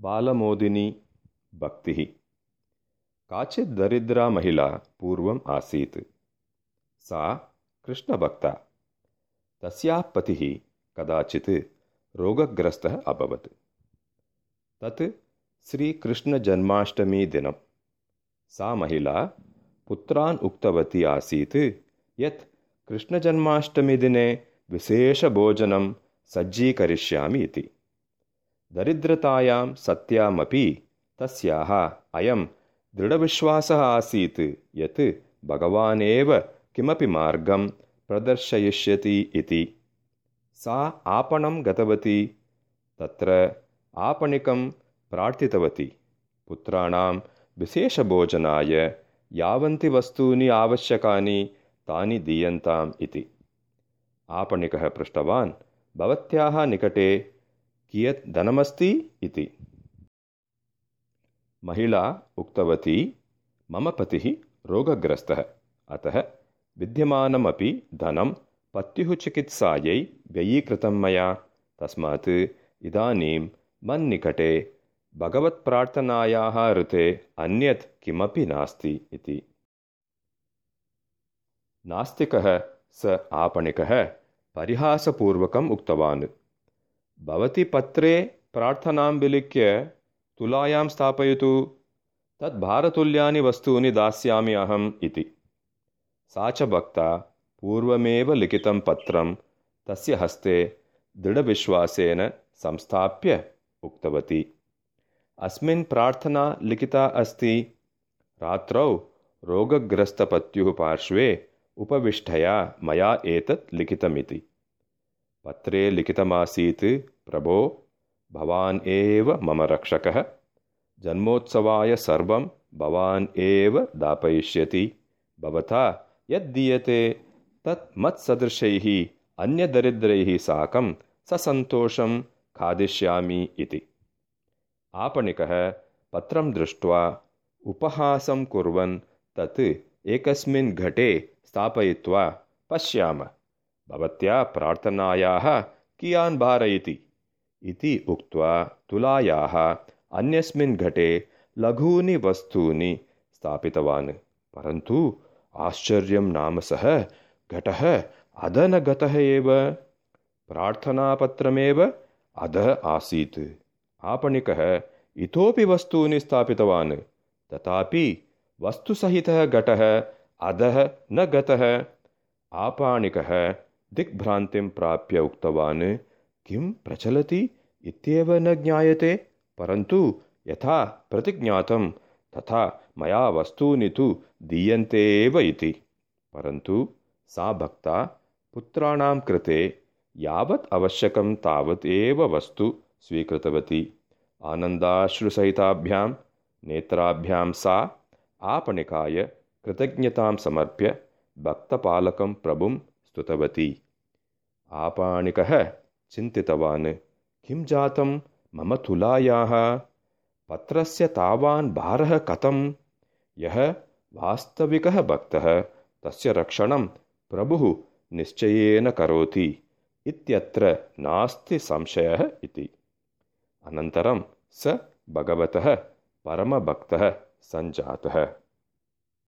बालमोदिनी भक्तिः काचित् दरिद्रा महिला पूर्वम् आसीत् सा कृष्णभक्ता तस्याः पतिः कदाचित् रोगग्रस्तः अभवत् तत् श्रीकृष्णजन्माष्टमीदिनं सा महिला पुत्रान् उक्तवती आसीत् यत् कृष्णजन्माष्टमीदिने विशेषभोजनं सज्जीकरिष्यामि इति दरिद्रतायां सत्यामपि तस्याः अयं दृढविश्वासः आसीत् यत् भगवान् एव किमपि मार्गं प्रदर्शयिष्यति इति। सा आपणं गतवती तत्र आपणिकं प्रार्थितवती। पुत्राणां विशेषभोजनाय यावन्ति वस्तूनि आवश्यकानि तानि दीयन्ताम् इति। आपणिकः पृष्टवान् भवत्याः निकटे कियत् धनमस्ति इति। महिला उक्तवती मम पतिः रोगग्रस्तः। अतः विद्यमानमपि धनं पत्युः चिकित्सायै व्ययीकृतं मया। तस्मात् इदानीं मन्निकटे भगवत्प्रार्थनायाः ऋते अन्यत् किमपि नास्ति इति। नास्तिकः स आपणिकः परिहासपूर्वकम् उक्तवान् भवती पत्रे प्रार्थनां विलिख्य तुलायां स्थापयतु तद् भारतुल्यानि वस्तूनि दास्यामि अहम् इति। सा च भक्ता पूर्वमेव लिखितं पत्रं तस्य हस्ते दृढविश्वासेन संस्थाप्य उक्तवती। अस्मिन् प्रार्थना लिखिता अस्ति रात्रौ रोगग्रस्तपत्युः पार्श्वे उपविष्टया मया एतत् लिखितमिति पत्रे लिखितमासीत् प्रभो भवान् एव मम रक्षकः। जन्मोत्सवाय सर्वं भवान् एव दापयिष्यति। भवता यद्दीयते तत् मत्सदृशैः अन्यदरिद्रैः साकं ससन्तोषं खादिष्यामि इति। आपणिकः पत्रं दृष्ट्वा उपहासं कुर्वन् तत् एकस्मिन् घटे स्थापयित्वा पश्याम भवत्या प्रार्थनायाः कियान् भारयति? इति उक्त्वा तुलायाः अन्यस्मिन् घटे लघूनि वस्तूनि स्थापितवान्। परन्तु आश्चर्यं नाम सः घटः अध न गतः एव। प्रार्थनापत्रमेव अधः आसीत्। आपणिकः इतोपि वस्तूनि स्थापितवान्। तथापि वस्तुसहितः घटः अधः न गतः। आपणिकः दिग्भ्रान्तिं प्राप्य उक्तवान् किं प्रचलति इत्येव न ज्ञायते परन्तु यथा प्रतिज्ञातं तथा मया वस्तूनि तु दीयन्ते एव इति। परन्तु सा भक्ता पुत्राणां कृते यावत् आवश्यकं तावत् एव वस्तु स्वीकृतवती। आनन्दाश्रुसहिताभ्यां नेत्राभ्यां सा आपणिकाय कृतज्ञतां समर्प्य भक्तपालकं प्रभुं स्तुतवती। आपाणिकः चिन्तितवान् किं जातं? मम तुलायाः। पत्रस्य तावान् भारः कथं यः वास्तविकः भक्तः तस्य रक्षणं प्रभुः निश्चयेन करोति इत्यत्र नास्ति संशयः इति। अनन्तरं स भगवतः परमभक्तः सञ्जातः